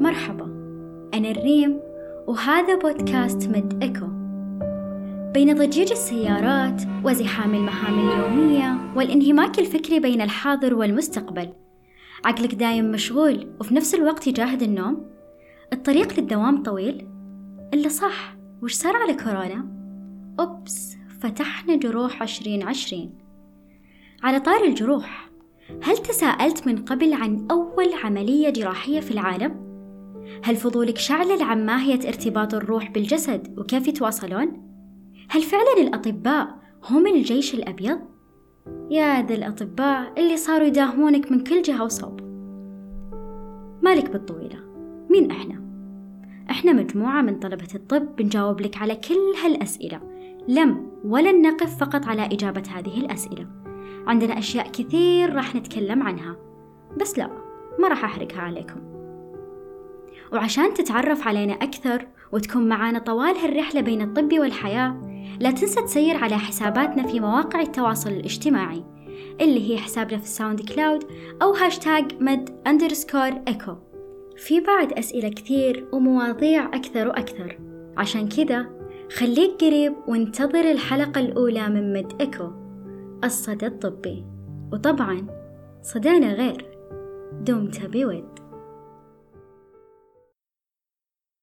مرحبا أنا الريم وهذا بودكاست مد إيكو بين ضجيج السيارات وزحام المهام اليومية والانهماك الفكري بين الحاضر والمستقبل. عقلك دايم مشغول وفي نفس الوقت يجاهد النوم. الطريق للدوام طويل. إلا صح وش صار على كورونا؟ أوبس فتحنا جروح عشرين عشرين. على طار الجروح هل تساءلت من قبل عن أول عملية جراحية في العالم؟ هل فضولك شعلل عن ماهية ارتباط الروح بالجسد وكيف يتواصلون؟ هل فعلا الأطباء هم الجيش الأبيض؟ يا ذا الأطباء اللي صاروا يداهمونك من كل جهة وصوب مالك بالطويلة مين إحنا؟ إحنا مجموعة من طلبة الطب بنجاوب لك على كل هالأسئلة لم ولن نقف فقط على إجابة هذه الأسئلة عندنا أشياء كثير راح نتكلم عنها بس لا ما راح أحرقها عليكم وعشان تتعرف علينا أكثر وتكون معانا طوال هالرحلة بين الطب والحياة لا تنسى تسير على حساباتنا في مواقع التواصل الاجتماعي اللي هي حسابنا في ال SoundCloud أو هاشتاج Med underscore Echo. في بعد أسئلة كثير ومواضيع أكثر وأكثر. عشان كذا خليك قريب وانتظر الحلقة الأولى من مد إيكو الصدى الطبي. وطبعا صدانا غير. دمت بود.